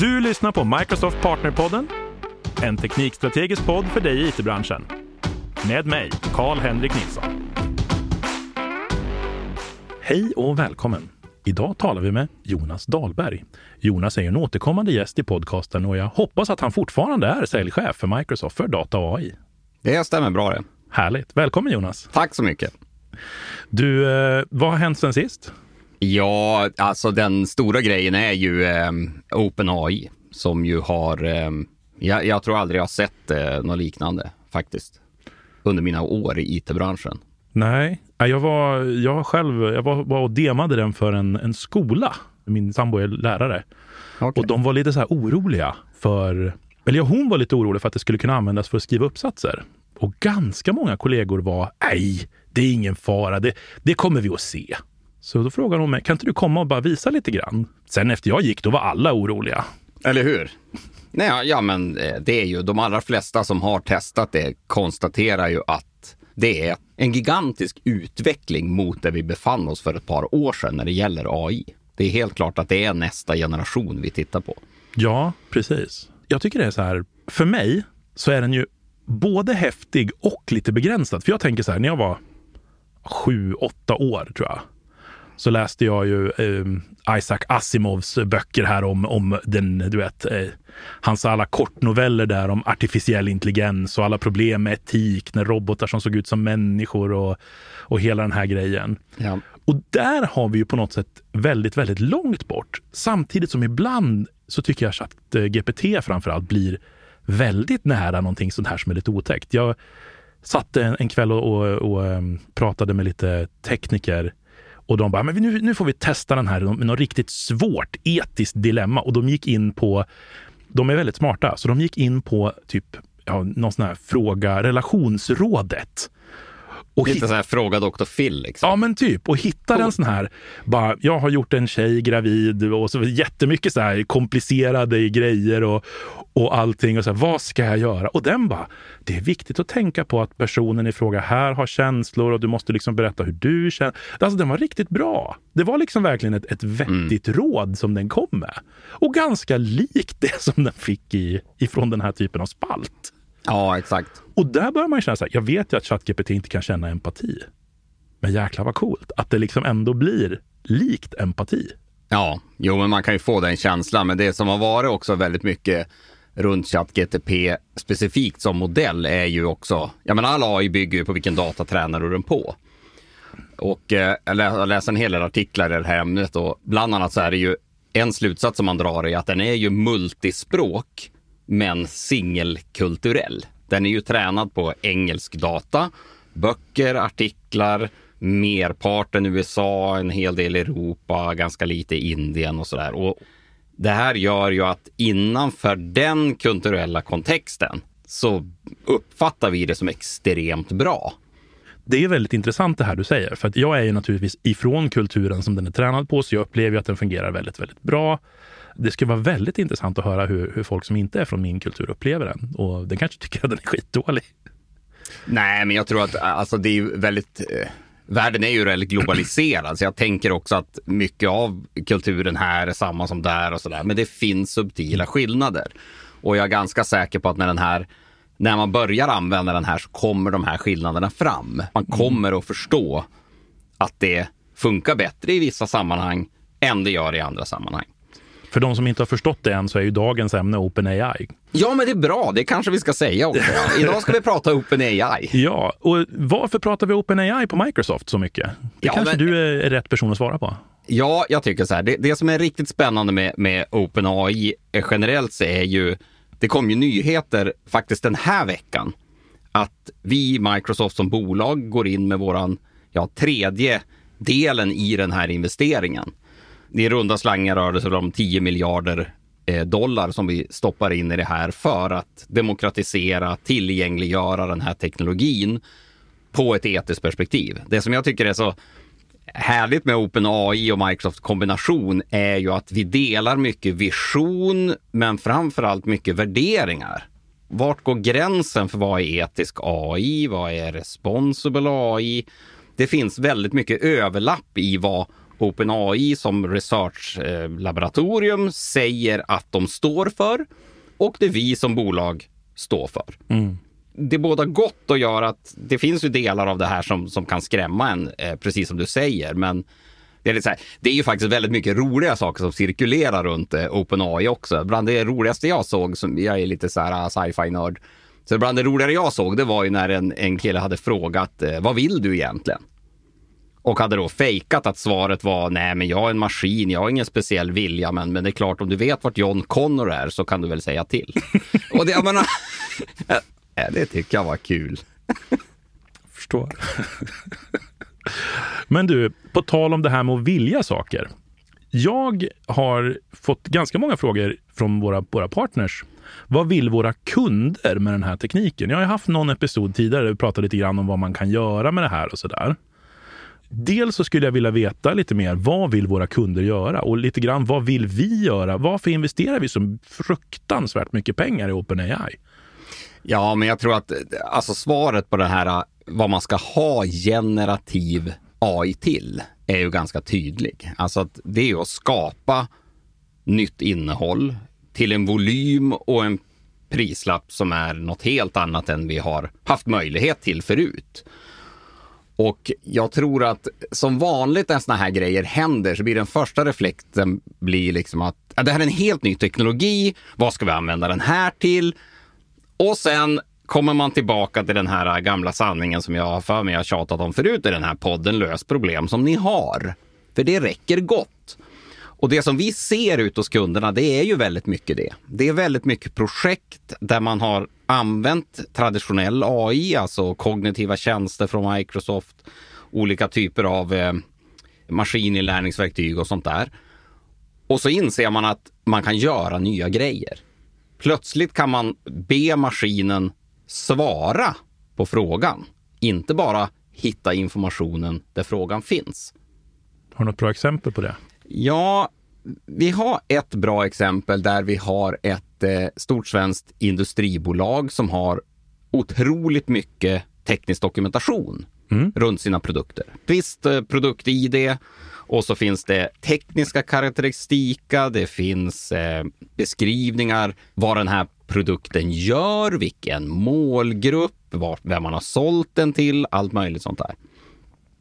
Du lyssnar på Microsoft Partnerpodden, en teknikstrategisk podd för dig i it-branschen. Med mig, Karl-Henrik Nilsson. Hej och välkommen! Idag talar vi med Jonas Dahlberg. Jonas är en återkommande gäst i podcasten och jag hoppas att han fortfarande är säljchef för Microsoft för data och AI. Det stämmer bra det. Härligt! Välkommen Jonas! Tack så mycket! Du, eh, vad har hänt sen sist? Ja, alltså den stora grejen är ju eh, OpenAI som ju har, eh, jag, jag, tror aldrig jag har sett eh, något liknande faktiskt under mina år i it-branschen. Nej, jag var, jag själv jag var, var och demade den för en, en skola. Min sambo är lärare. Okay. Och de var lite så här oroliga för, eller ja, hon var lite orolig för att det skulle kunna användas för att skriva uppsatser. Och ganska många kollegor var, nej, det är ingen fara, det, det kommer vi att se. Så då frågade hon mig, kan inte du komma och bara visa lite grann? Sen efter jag gick, då var alla oroliga. Eller hur? Nej, ja, men eh, det är ju de allra flesta som har testat det konstaterar ju att det är en gigantisk utveckling mot där vi befann oss för ett par år sedan när det gäller AI. Det är helt klart att det är nästa generation vi tittar på. Ja, precis. Jag tycker det är så här, för mig så är den ju både häftig och lite begränsad. För jag tänker så här, när jag var sju, åtta år tror jag, så läste jag ju eh, Isaac Asimovs böcker här om, om den, du vet, eh, hans alla kortnoveller där om artificiell intelligens och alla problem med etik när robotar som såg ut som människor och, och hela den här grejen. Ja. Och där har vi ju på något sätt väldigt, väldigt långt bort. Samtidigt som ibland så tycker jag att eh, GPT framförallt blir väldigt nära någonting sånt här som är lite otäckt. Jag satt en, en kväll och, och, och um, pratade med lite tekniker och de bara, men nu, nu får vi testa den här med något riktigt svårt etiskt dilemma. Och de gick in på, de är väldigt smarta, så de gick in på typ ja, någon sån här fråga, relationsrådet. Och Lite hit... så här fråga Dr. Phil. Liksom. Ja, men typ. Och hittade en sån här, bara, jag har gjort en tjej gravid och så jättemycket så här komplicerade grejer och, och allting. Och så här, vad ska jag göra? Och den bara, det är viktigt att tänka på att personen i fråga här har känslor och du måste liksom berätta hur du känner. Alltså den var riktigt bra. Det var liksom verkligen ett, ett vettigt mm. råd som den kom med. Och ganska likt det som den fick i, ifrån den här typen av spalt. Ja, exakt. Och där börjar man känna så här, jag vet ju att ChatGPT inte kan känna empati. Men jäklar vad coolt att det liksom ändå blir likt empati. Ja, jo, men man kan ju få den känslan. Men det som har varit också väldigt mycket runt ChatGTP specifikt som modell är ju också, jag menar all AI bygger ju på vilken data tränar du den på. Och eh, jag läser en hel del artiklar i det här ämnet och bland annat så är det ju en slutsats som man drar är att den är ju multispråk men singelkulturell. Den är ju tränad på engelsk data, böcker, artiklar, merparten USA, en hel del Europa, ganska lite Indien och sådär. Och det här gör ju att innanför den kulturella kontexten så uppfattar vi det som extremt bra. Det är väldigt intressant det här du säger, för att jag är ju naturligtvis ifrån kulturen som den är tränad på, så jag upplever att den fungerar väldigt, väldigt bra. Det skulle vara väldigt intressant att höra hur, hur folk som inte är från min kultur upplever den och den kanske tycker att den är skitdålig. Nej, men jag tror att alltså, det är väldigt eh världen är ju väldigt globaliserad, så jag tänker också att mycket av kulturen här är samma som där och sådär. Men det finns subtila skillnader. Och jag är ganska säker på att när den här när man börjar använda den här så kommer de här skillnaderna fram. Man mm. kommer att förstå att det funkar bättre i vissa sammanhang än det gör i andra sammanhang. För de som inte har förstått det än så är ju dagens ämne OpenAI. Ja, men det är bra. Det kanske vi ska säga också. Idag ska vi prata OpenAI. Ja, och varför pratar vi OpenAI på Microsoft så mycket? Det ja, kanske men... du är rätt person att svara på. Ja, jag tycker så här. Det, det som är riktigt spännande med, med OpenAI generellt så är ju, det kom ju nyheter faktiskt den här veckan, att vi Microsoft som bolag går in med våran ja, tredje delen i den här investeringen i runda slangar rör det sig om 10 miljarder eh, dollar som vi stoppar in i det här för att demokratisera, tillgängliggöra den här teknologin på ett etiskt perspektiv. Det som jag tycker är så härligt med OpenAI och Microsoft kombination är ju att vi delar mycket vision, men framför allt mycket värderingar. Vart går gränsen för vad är etisk AI? Vad är responsible AI? Det finns väldigt mycket överlapp i vad OpenAI som researchlaboratorium eh, säger att de står för och det vi som bolag står för. Mm. Det är båda gott att göra att det finns ju delar av det här som, som kan skrämma en, eh, precis som du säger, men det är, lite så här, det är ju faktiskt väldigt mycket roliga saker som cirkulerar runt eh, OpenAI också. Bland det roligaste jag såg, som jag är lite så här ah, sci-fi-nörd, så bland det roligare jag såg, det var ju när en, en kille hade frågat eh, vad vill du egentligen? Och hade då fejkat att svaret var nej, men jag är en maskin, jag har ingen speciell vilja, men, men det är klart om du vet vart John Connor är så kan du väl säga till. och det, jag menar, det tycker jag var kul. Förstår. men du, på tal om det här med att vilja saker. Jag har fått ganska många frågor från våra, våra partners. Vad vill våra kunder med den här tekniken? Jag har haft någon episod tidigare där vi pratade lite grann om vad man kan göra med det här och sådär. Dels så skulle jag vilja veta lite mer, vad vill våra kunder göra? Och lite grann, vad vill vi göra? Varför investerar vi så fruktansvärt mycket pengar i OpenAI? Ja, men jag tror att alltså svaret på det här äh, vad man ska ha generativ AI till är ju ganska tydlig. Alltså att det är ju att skapa nytt innehåll till en volym och en prislapp som är något helt annat än vi har haft möjlighet till förut. Och jag tror att som vanligt när sådana här grejer händer så blir den första reflekten blir liksom att ja, det här är en helt ny teknologi. Vad ska vi använda den här till? Och sen kommer man tillbaka till den här gamla sanningen som jag har för mig har tjatat om förut i den här podden. Lös problem som ni har. För det räcker gott. Och det som vi ser ut hos kunderna, det är ju väldigt mycket det. Det är väldigt mycket projekt där man har använt traditionell AI, alltså kognitiva tjänster från Microsoft, olika typer av eh, maskininlärningsverktyg och sånt där. Och så inser man att man kan göra nya grejer. Plötsligt kan man be maskinen svara på frågan, inte bara hitta informationen där frågan finns. Har du något bra exempel på det? Ja, vi har ett bra exempel där vi har ett eh, stort svenskt industribolag som har otroligt mycket teknisk dokumentation mm. runt sina produkter. Visst, eh, produkt-id och så finns det tekniska karaktäristika, det finns eh, beskrivningar vad den här produkten gör, vilken målgrupp, var, vem man har sålt den till, allt möjligt sånt där.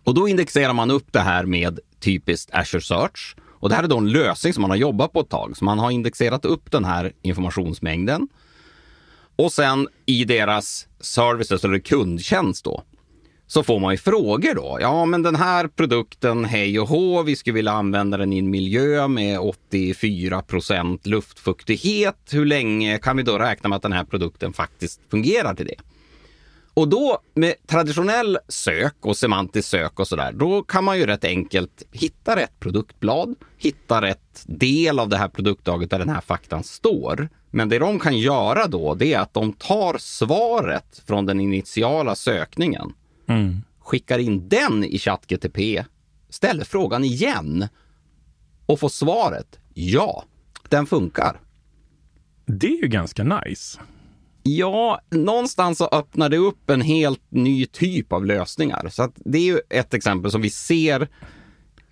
Och då indexerar man upp det här med typiskt Azure Search. Och det här är då en lösning som man har jobbat på ett tag. Så man har indexerat upp den här informationsmängden. Och sen i deras services eller kundtjänst då, så får man ju frågor då. Ja, men den här produkten, hej och hå, vi skulle vilja använda den i en miljö med 84 procent luftfuktighet. Hur länge kan vi då räkna med att den här produkten faktiskt fungerar till det? Och då med traditionell sök och semantisk sök och sådär, då kan man ju rätt enkelt hitta rätt produktblad, hitta rätt del av det här produktdaget där den här faktan står. Men det de kan göra då, det är att de tar svaret från den initiala sökningen, mm. skickar in den i ChatGTP, ställer frågan igen och får svaret ja, den funkar. Det är ju ganska nice. Ja, någonstans så öppnar det upp en helt ny typ av lösningar. Så det är ju ett exempel som vi ser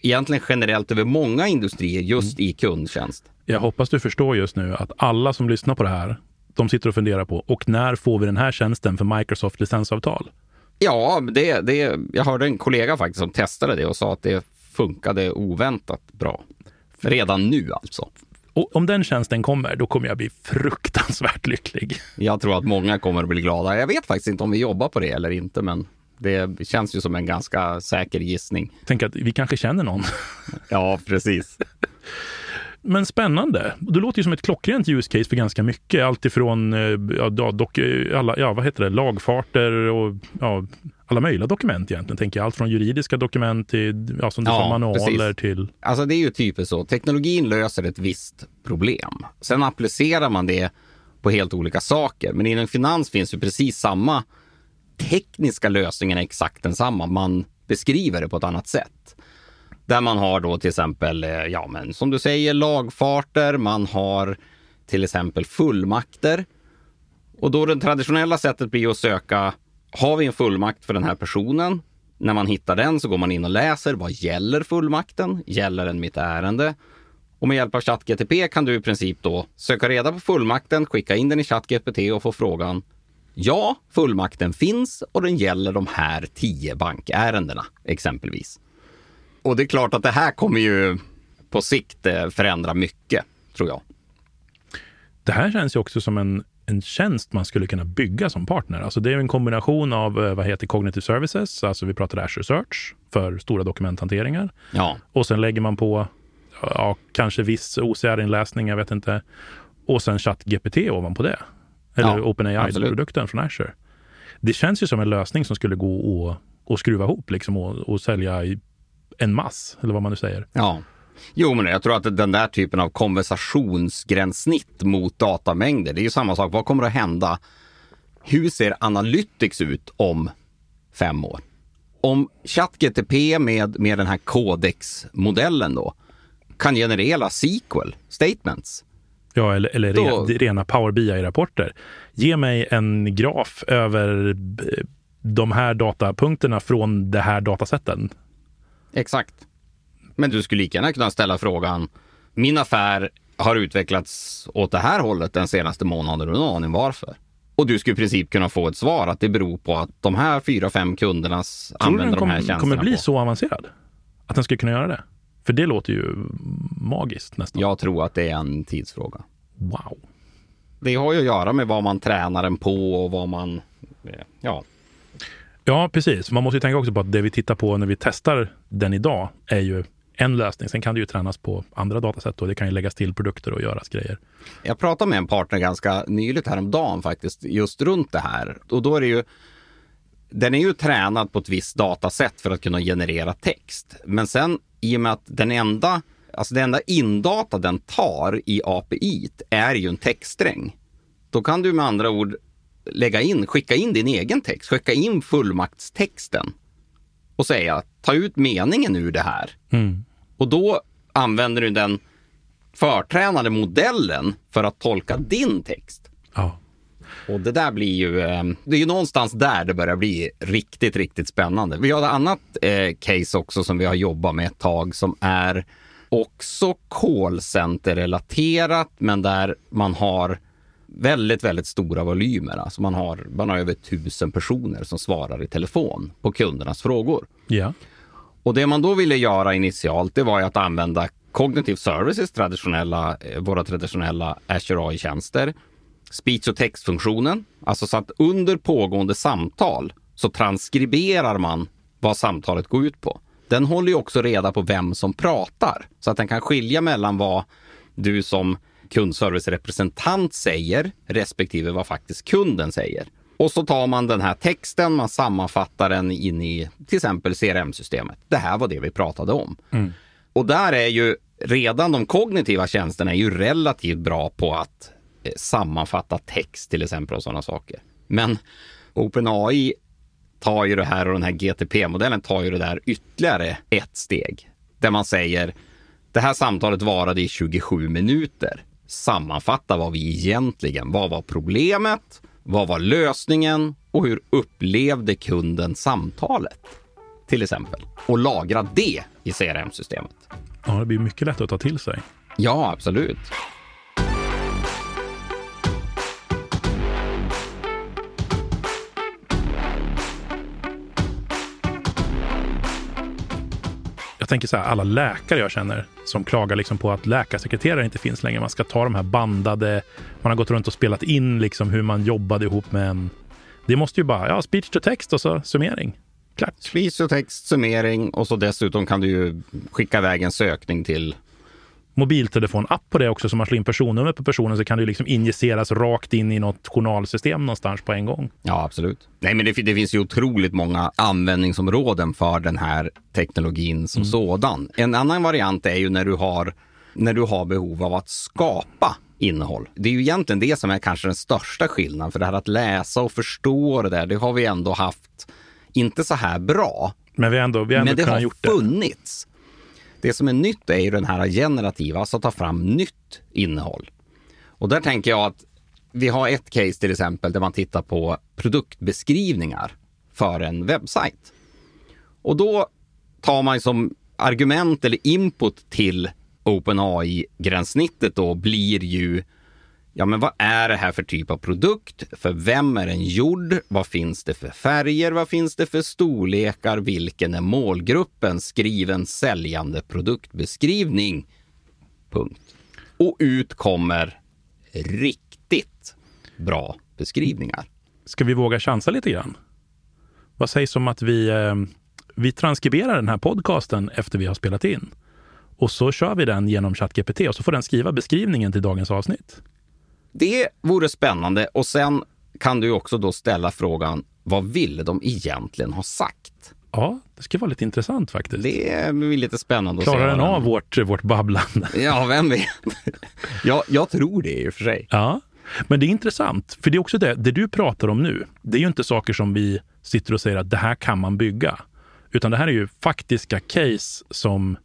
egentligen generellt över många industrier just i kundtjänst. Jag hoppas du förstår just nu att alla som lyssnar på det här, de sitter och funderar på, och när får vi den här tjänsten för Microsoft licensavtal? Ja, det, det, jag hörde en kollega faktiskt som testade det och sa att det funkade oväntat bra. Redan nu alltså. Och om den tjänsten kommer, då kommer jag bli fruktansvärt lycklig. Jag tror att många kommer att bli glada. Jag vet faktiskt inte om vi jobbar på det eller inte, men det känns ju som en ganska säker gissning. Tänk att vi kanske känner någon. ja, precis. Men spännande. Det låter ju som ett klockrent use case för ganska mycket. Alltifrån eh, ja, dock, alla, ja, vad heter det, lagfarter och ja, alla möjliga dokument egentligen. Tänker jag. Allt från juridiska dokument till ja, som ja, manualer precis. till... Alltså det är ju typiskt så. Teknologin löser ett visst problem. Sen applicerar man det på helt olika saker. Men inom finans finns ju precis samma tekniska lösningen är exakt densamma. Man beskriver det på ett annat sätt. Där man har då till exempel, eh, ja men som du säger, lagfarter, man har till exempel fullmakter. Och då det traditionella sättet blir att söka har vi en fullmakt för den här personen? När man hittar den så går man in och läser vad gäller fullmakten? Gäller den mitt ärende? Och med hjälp av ChatGTP kan du i princip då söka reda på fullmakten, skicka in den i ChatGPT och få frågan Ja, fullmakten finns och den gäller de här tio bankärendena exempelvis. Och det är klart att det här kommer ju på sikt eh, förändra mycket, tror jag. Det här känns ju också som en, en tjänst man skulle kunna bygga som partner. Alltså det är en kombination av eh, vad heter cognitive services, alltså vi pratar Azure Search för stora dokumenthanteringar. Ja, Och sen lägger man på ja, kanske viss OCR-inläsning, jag vet inte. Och sen ChatGPT ovanpå det. Eller Ja. OpenAI-produkten från Azure. Det känns ju som en lösning som skulle gå att, att skruva ihop liksom och, och sälja i en mass, eller vad man nu säger. ja. Jo, men jag tror att den där typen av konversationsgränssnitt mot datamängder, det är ju samma sak. Vad kommer att hända? Hur ser Analytics ut om fem år? Om ChatGTP med, med den här Codex-modellen då kan generera SQL, statements, Ja, eller, eller Då- re, rena Power BI-rapporter. Ge mig en graf över eh, de här datapunkterna från det här datasätten. Exakt. Men du skulle lika gärna kunna ställa frågan, min affär har utvecklats åt det här hållet den senaste månaden, har du någon aning varför? Och du skulle i princip kunna få ett svar att det beror på att de här fyra, fem kundernas Tror du använder den de här kom, tjänsterna kommer bli på. så avancerad? Att den skulle kunna göra det? För det låter ju magiskt nästan. Jag tror att det är en tidsfråga. Wow. Det har ju att göra med vad man tränar den på och vad man... Ja, Ja, precis. Man måste ju tänka också på att det vi tittar på när vi testar den idag är ju en lösning. Sen kan det ju tränas på andra datasätt och det kan ju läggas till produkter och göras grejer. Jag pratade med en partner ganska nyligt häromdagen faktiskt, just runt det här. Och då är det ju, den är ju tränad på ett visst datasätt för att kunna generera text. Men sen i och med att den enda, alltså det enda indata den tar i API är ju en textsträng. Då kan du med andra ord lägga in, skicka in din egen text, skicka in fullmaktstexten och säga ta ut meningen ur det här. Mm. Och då använder du den förtränade modellen för att tolka din text. Ja. Och det där blir ju, eh, det är ju någonstans där det börjar bli riktigt, riktigt spännande. Vi har ett annat eh, case också som vi har jobbat med ett tag som är också callcenter-relaterat, men där man har väldigt, väldigt stora volymer. Alltså man har, man har över tusen personer som svarar i telefon på kundernas frågor. Ja. Och det man då ville göra initialt, det var att använda Cognitive Services, traditionella, eh, våra traditionella Azure AI-tjänster, speech och textfunktionen, alltså så att under pågående samtal så transkriberar man vad samtalet går ut på. Den håller ju också reda på vem som pratar, så att den kan skilja mellan vad du som kundservicerepresentant säger respektive vad faktiskt kunden säger. Och så tar man den här texten, man sammanfattar den in i till exempel CRM-systemet. Det här var det vi pratade om. Och där är ju redan de kognitiva tjänsterna är ju relativt bra på att eh, sammanfatta text till exempel och sådana saker. Men OpenAI tar ju det här och den här GTP-modellen tar ju det där ytterligare ett steg. Där man säger det här samtalet varade i 27 minuter. Sammanfatta vad vi egentligen, vad var problemet? Vad var lösningen? Och hur upplevde kunden samtalet? Till exempel. Och lagra det i CRM-systemet. ja, det blir mycket lättare att ta till sig. Ja, absolut. Tänker så här, alla läkare jag känner som klagar liksom på att läkarsekreterare inte finns längre. Man ska ta de här bandade, man har gått runt och spelat in liksom hur man jobbade ihop med en. Det måste ju bara, ja, speech to text och så summering. Klart. Speech to text, summering och så dessutom kan du ju skicka iväg en sökning till Mobiltelefonapp på det också, så man slår in personnummer på personen så kan det liksom injiceras rakt in i något journalsystem någonstans på en gång. Ja, absolut. Nej, men det, det finns ju otroligt många användningsområden för den här teknologin som sådan. En annan variant är ju när du har, när du har behov av att skapa innehåll. Det är ju egentligen det som är kanske den största skillnaden. För det här att läsa och förstå det där, det har vi ändå haft, inte så här bra, Men vi har ändå, vi ändå men det har gjort funnits. Det det som är nytt är ju den här generativa, alltså ta fram nytt innehåll. Och där tänker jag att vi har ett case till exempel där man tittar på produktbeskrivningar för en webbsajt. Och då tar man som argument eller input till OpenAI-gränssnittet då blir ju Ja, men vad är det här för typ av produkt? För vem är den gjord? Vad finns det för färger? Vad finns det för storlekar? Vilken är målgruppen? Skriv en säljande produktbeskrivning. Punkt. Och ut kommer riktigt bra beskrivningar. Ska vi våga chansa lite grann? Vad sägs om att vi, eh, vi transkriberar den här podcasten efter vi har spelat in? Och så kör vi den genom ChatGPT och så får den skriva beskrivningen till dagens avsnitt. Det vore spännande och sen kan du också då ställa frågan, vad ville de egentligen ha sagt? Ja, det skulle vara lite intressant faktiskt. Det är lite spännande att Klarar se. den vad av vårt, vårt babblande? Ja, vem vet? jag, jag tror det i och för sig. Ja, men det är intressant. För det är också det, det du pratar om nu, det är ju inte saker som vi sitter och säger att det här kan man bygga. Utan det här är ju faktiska case som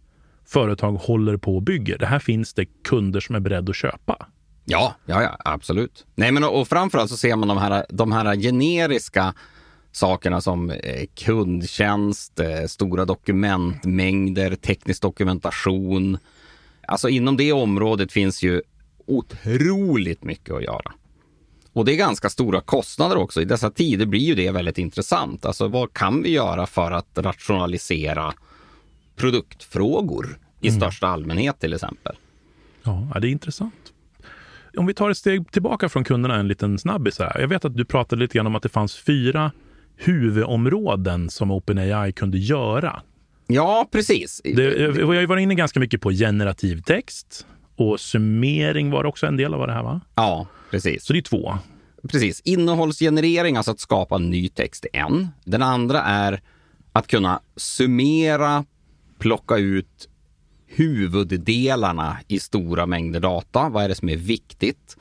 företag håller på och bygger. Det här finns det kunder som är beredda att köpa. Ja, ja, ja absolut. Nej, men och, och framförallt så ser man de här, de här generiska sakerna som eh, kundtjänst, eh, stora dokumentmängder, teknisk dokumentation. Alltså inom det området finns ju otroligt mycket att göra. Och det är ganska stora kostnader också. I dessa tider blir ju det väldigt intressant. Alltså vad kan vi göra för att rationalisera produktfrågor i största allmänhet till exempel? Ja, det är intressant. Om vi tar ett steg tillbaka från kunderna en liten snabbis här. Jag vet att du pratade lite grann om att det fanns fyra huvudområden som OpenAI kunde göra. Ja, precis. Det, jag har varit inne ganska mycket på generativ text och summering var också en del av det här va? Ja, precis. Så det är två. Precis. Innehållsgenerering, alltså att skapa ny text, är en. Den andra är att kunna summera, plocka ut huvuddelarna i stora mängder data. Vad är det som är viktigt?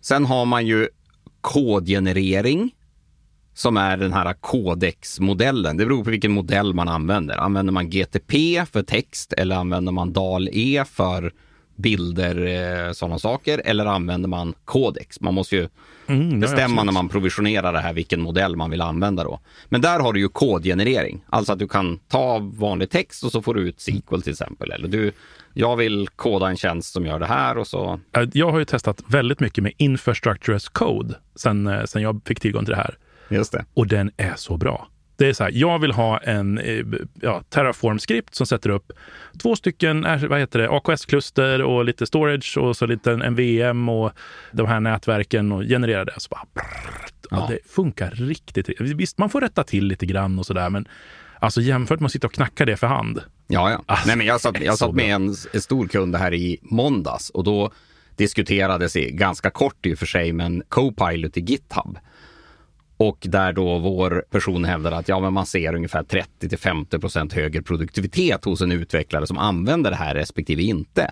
Sen har man ju kodgenerering som är den här kodexmodellen. Det beror på vilken modell man använder. Använder man GTP för text eller använder man DAL-E för bilder, eh, sådana saker, eller använder man kodex? Man måste ju Mm, bestämma när man provisionerar det här vilken modell man vill använda då. Men där har du ju kodgenerering, alltså att du kan ta vanlig text och så får du ut SQL till exempel. Eller du, jag vill koda en tjänst som gör det här och så. Jag har ju testat väldigt mycket med Infrastructure as Code sen, eh, sen jag fick tillgång till det här. Just det. Och den är så bra. Det är så här, jag vill ha en eh, ja, Terraform-skript som sätter upp två stycken eh, vad heter det, AKS-kluster och lite storage och så lite en VM och de här nätverken och genererar det. Så bara, brrrt, ja. Det funkar riktigt. Visst, man får rätta till lite grann och sådär, men alltså jämfört med att sitta och knacka det för hand. Ja, ja. Alltså, Nej, men jag satt, det jag så satt med en, en stor kund här i måndags och då diskuterades i, ganska kort i och för sig, men Copilot i GitHub. Och där då vår person hävdade att ja, men man ser ungefär 30 till 50 procent högre produktivitet hos en utvecklare som använder det här respektive inte.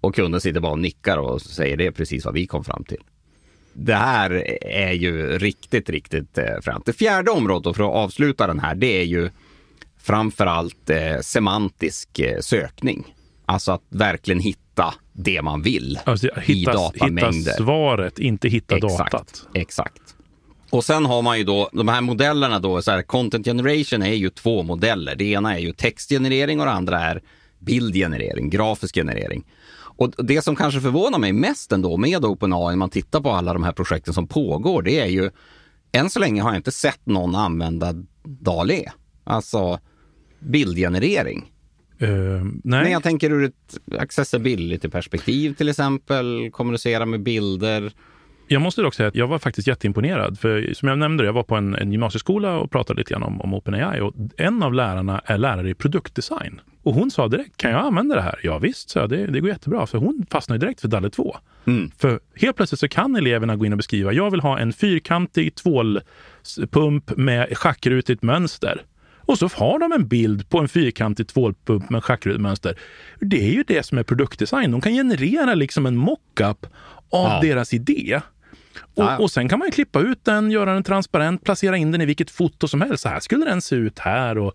Och kunden sitter bara och nickar och säger det är precis vad vi kom fram till. Det här är ju riktigt, riktigt eh, fränt. Det fjärde området för att avsluta den här, det är ju framförallt eh, semantisk eh, sökning. Alltså att verkligen hitta det man vill Alltså, i hitta, hitta datamängder. svaret, inte hitta Exakt, datat. exakt. Och sen har man ju då de här modellerna då, så här, content generation är ju två modeller. Det ena är ju textgenerering och det andra är bildgenerering, grafisk generering. Och det som kanske förvånar mig mest ändå med OpenAI när man tittar på alla de här projekten som pågår, det är ju än så länge har jag inte sett någon använda DALE, alltså bildgenerering. Eh, nej. Men jag tänker ur ett accessibility-perspektiv till exempel, kommunicera med bilder. Jag måste dock säga att jag var faktiskt jätteimponerad. För som jag nämnde, jag var på en, en gymnasieskola och pratade lite grann om, om OpenAI. Och en av lärarna är lärare i produktdesign. Och hon sa direkt, kan jag använda det här? Ja visst, så det, det går jättebra. För hon fastnade direkt för DALE 2. Mm. För helt plötsligt så kan eleverna gå in och beskriva, jag vill ha en fyrkantig tvålpump med schackrutigt mönster. Och så har de en bild på en fyrkantig tvålpump med schackrutigt mönster. Det är ju det som är produktdesign. De kan generera liksom en mockup av Ja. deras idé. Och, och sen kan man ju klippa ut den, göra den transparent, placera in den i vilket foto som helst. Så här skulle den se ut här. Och,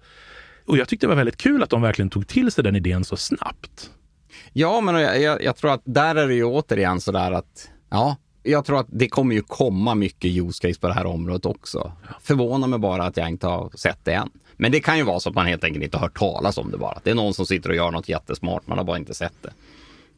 och jag tyckte det var väldigt kul att de verkligen tog till sig den idén så snabbt. Ja, men jag, jag, jag tror att där är det ju återigen sådär att, ja, jag tror att det kommer ju komma mycket use case på det här området också. Förvånar mig bara att jag inte har sett det än. Men det kan ju vara så att man helt enkelt inte har hört talas om det bara. Det är någon som sitter och gör något jättesmart, man har bara inte sett det.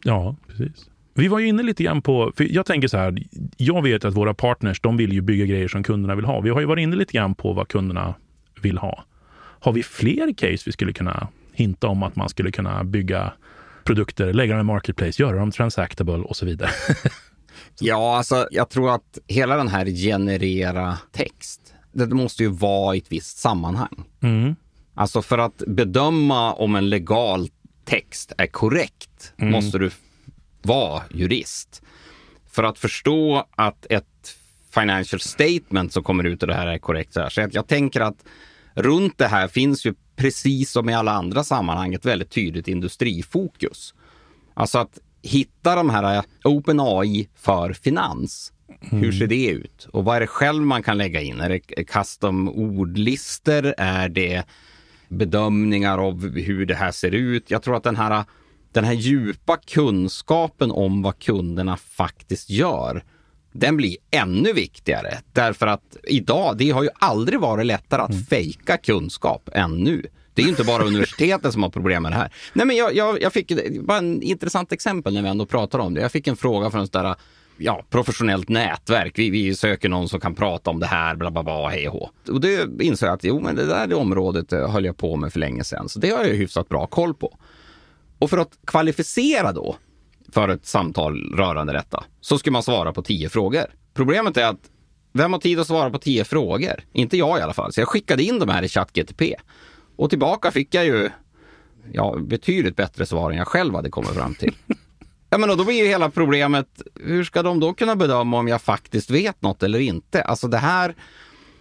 Ja, precis. Vi var ju inne lite grann på, för jag tänker så här, jag vet att våra partners, de vill ju bygga grejer som kunderna vill ha. Vi har ju varit inne lite grann på vad kunderna vill ha. Har vi fler case vi skulle kunna hinta om att man skulle kunna bygga produkter, lägga dem i marketplace, göra dem transactable och så vidare? ja, alltså jag tror att hela den här generera text, det måste ju vara i ett visst sammanhang. Mm. Alltså för att bedöma om en legal text är korrekt mm. måste du vara jurist. För att förstå att ett financial statement som kommer ut ur det här är korrekt. Så jag tänker att runt det här finns ju precis som i alla andra sammanhang ett väldigt tydligt industrifokus. Alltså att hitta de här OpenAI för finans. Mm. Hur ser det ut? Och vad är det själv man kan lägga in? Är det custom ordlister? Är det bedömningar av hur det här ser ut? Jag tror att den här den här djupa kunskapen om vad kunderna faktiskt gör, den blir ännu viktigare. Därför att idag, det har ju aldrig varit lättare att mm. fejka kunskap än nu. Det är ju inte bara universiteten som har problem med det här. Nej, men jag, jag, jag fick bara en intressant exempel när vi ändå pratar om det. Jag fick en fråga från en sådär ja, professionellt nätverk. Vi, vi söker någon som kan prata om det här, bla bla bla, hej och Och det insåg jag att jo, men det där det området höll jag på med för länge sedan. Så det har jag hyfsat bra koll på. Och för att kvalificera då för ett samtal rörande detta så ska man svara på tio frågor. Problemet är att vem har tid att svara på tio frågor? Inte jag i alla fall. Så jag skickade in de här i ChatGTP. Och tillbaka fick jag ju ja, betydligt bättre svar än jag själv hade kommit fram till. Ja, men då blir ju hela problemet, hur ska de då kunna bedöma om jag faktiskt vet något eller inte? Alltså det här,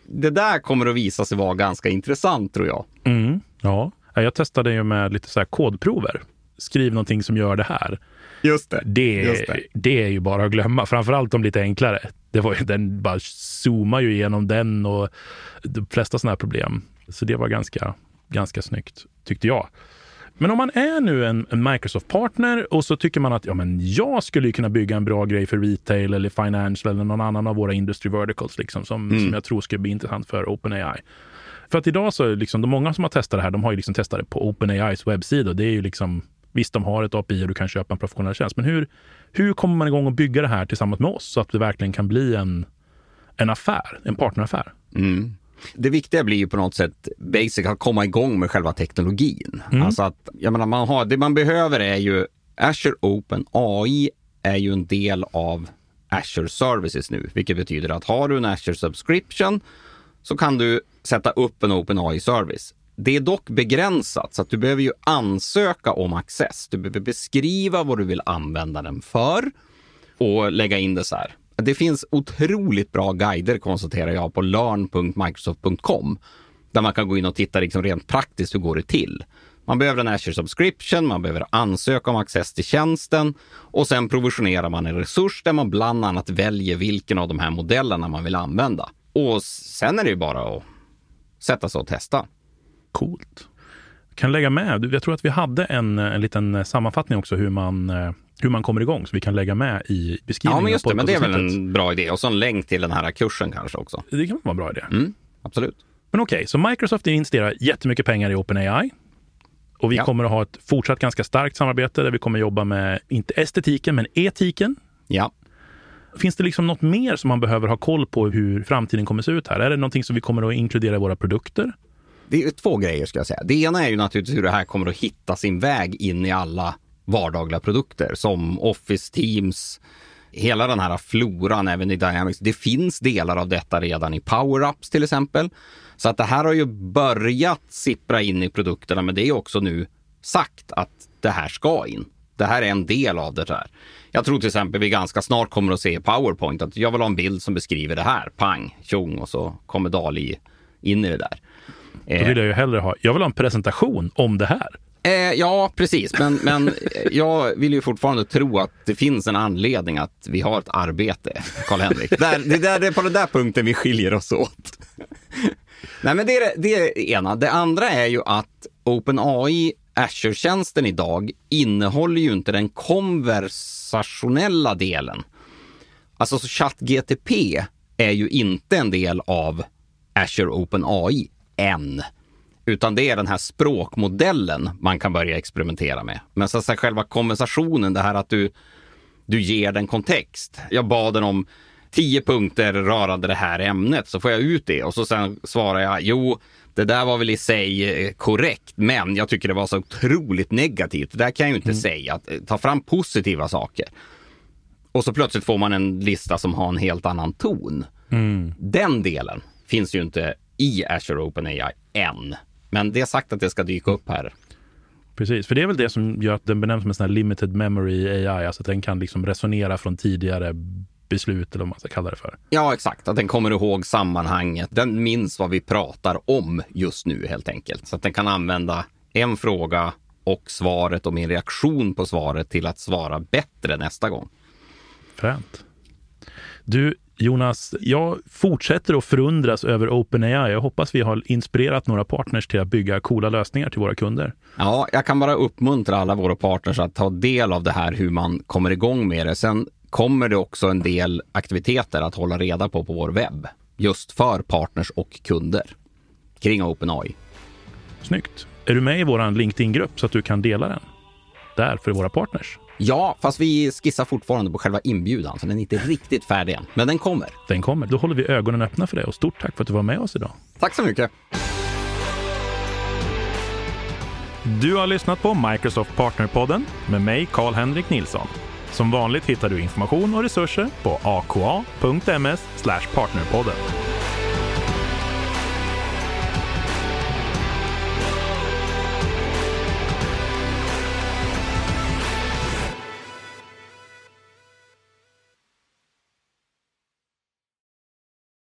det där kommer att visa sig vara ganska intressant tror jag. Mm, ja, jag testade ju med lite så här kodprover skriv någonting som gör det här. Just det. Det, Just det. det är ju bara att glömma. Framförallt de lite enklare. Det var ju, den bara zoomar ju igenom den och de flesta sådana här problem. Så det var ganska, ganska snyggt, tyckte jag. Men om man är nu en, en Microsoft-partner och så tycker man att ja, men jag skulle kunna bygga en bra grej för retail eller financial eller någon annan av våra industry verticals liksom, som, mm. som jag tror skulle bli intressant för OpenAI. För att idag så, liksom, de många som har testat det här, de har ju liksom testat det på OpenAIs webbsida. Det är ju liksom Visst, de har ett API och du kan köpa en professionell tjänst, men hur, hur kommer man igång och bygga det här tillsammans med oss så att det verkligen kan bli en, en affär, en partneraffär? Mm. Det viktiga blir ju på något sätt basic att komma igång med själva teknologin. Mm. Alltså att, jag menar, man har, det man behöver är ju Azure Open AI är ju en del av Azure Services nu, vilket betyder att har du en Azure Subscription så kan du sätta upp en Open AI service. Det är dock begränsat så att du behöver ju ansöka om access. Du behöver beskriva vad du vill använda den för och lägga in det så här. Det finns otroligt bra guider konstaterar jag på learn.microsoft.com där man kan gå in och titta liksom rent praktiskt hur går det till. Man behöver en Azure subscription, man behöver ansöka om access till tjänsten och sen provisionerar man en resurs där man bland annat väljer vilken av de här modellerna man vill använda. Och sen är det ju bara att sätta sig och testa. Coolt. kan lägga med, jag tror att vi hade en, en liten sammanfattning också hur man, eh, hur man kommer igång, så vi kan lägga med i beskrivningen. Ja, men just det, men det är väl en bra idé. Och så en länk till den här kursen kanske också. Det kan vara en bra idé. Mm, absolut. Men okej, okay, så Microsoft investerar jättemycket pengar i OpenAI. Och vi ja. kommer att ha ett fortsatt ganska starkt samarbete där vi kommer jobba med, inte estetiken, men etiken. Ja. Finns det liksom något mer som man behöver ha koll på hur framtiden kommer att se ut här? Är det någonting som vi kommer att inkludera i våra produkter? Det är två grejer ska jag säga. Det ena är ju naturligtvis hur det här kommer att hitta sin väg in i alla vardagliga produkter som Office, Teams, hela den här floran även i Dynamics. Det finns delar av detta redan i Power-Ups till exempel. Så att det här har ju börjat sippra in i produkterna, men det är också nu sagt att det här ska in. Det här är en del av det här. Jag tror till exempel vi ganska snart kommer att se i PowerPoint att jag vill ha en bild som beskriver det här. Pang, tjong och så kommer Dali in i det där. Då vill jag ju hellre ha, jag vill ha en presentation om det här. Eh, ja, precis. Men, men jag vill ju fortfarande tro att det finns en anledning att vi har ett arbete, Karl-Henrik. Där, det, där, det är på den där punkten vi skiljer oss åt. Nej, men det är det, är det ena. Det andra är ju att OpenAI Azure-tjänsten idag innehåller ju inte den konversationella delen. Alltså så ChatGTP är ju inte en del av Azure OpenAI än. Utan det är den här språkmodellen man kan börja experimentera med. Men så att själva konversationen, det här att du, du ger den kontext. Jag bad den om tio punkter rörande det här ämnet, så får jag ut det och så sen svarar jag, jo, det där var väl i sig eh, korrekt, men jag tycker det var så otroligt negativt. Det där kan jag ju inte mm. säga. Eh, ta fram positiva saker. Och så plötsligt får man en lista som har en helt annan ton. Mm. Den delen finns ju inte i Azure OpenAI än. Men det är sagt att det ska dyka upp här. Precis, för det är väl det som gör att den benämns som en sån här limited memory AI, alltså att den kan liksom resonera från tidigare beslut eller vad man ska kalla det för. Ja, exakt. Att den kommer ihåg sammanhanget. Den minns vad vi pratar om just nu helt enkelt. Så att den kan använda en fråga och svaret och min reaktion på svaret till att svara bättre nästa gång. Fränt. Du, Jonas, jag fortsätter att förundras över OpenAI. Jag hoppas vi har inspirerat några partners till att bygga coola lösningar till våra kunder. Ja, jag kan bara uppmuntra alla våra partners att ta del av det här, hur man kommer igång med det. Sen kommer det också en del aktiviteter att hålla reda på på vår webb. Just för partners och kunder kring OpenAI. Snyggt. Är du med i vår LinkedIn-grupp så att du kan dela den? Där för våra partners. Ja, fast vi skissar fortfarande på själva inbjudan, så den är inte riktigt färdig än. Men den kommer. Den kommer. Då håller vi ögonen öppna för det och stort tack för att du var med oss idag. Tack så mycket. Du har lyssnat på Microsoft Partnerpodden med mig, Karl-Henrik Nilsson. Som vanligt hittar du information och resurser på aka.ms partnerpodden.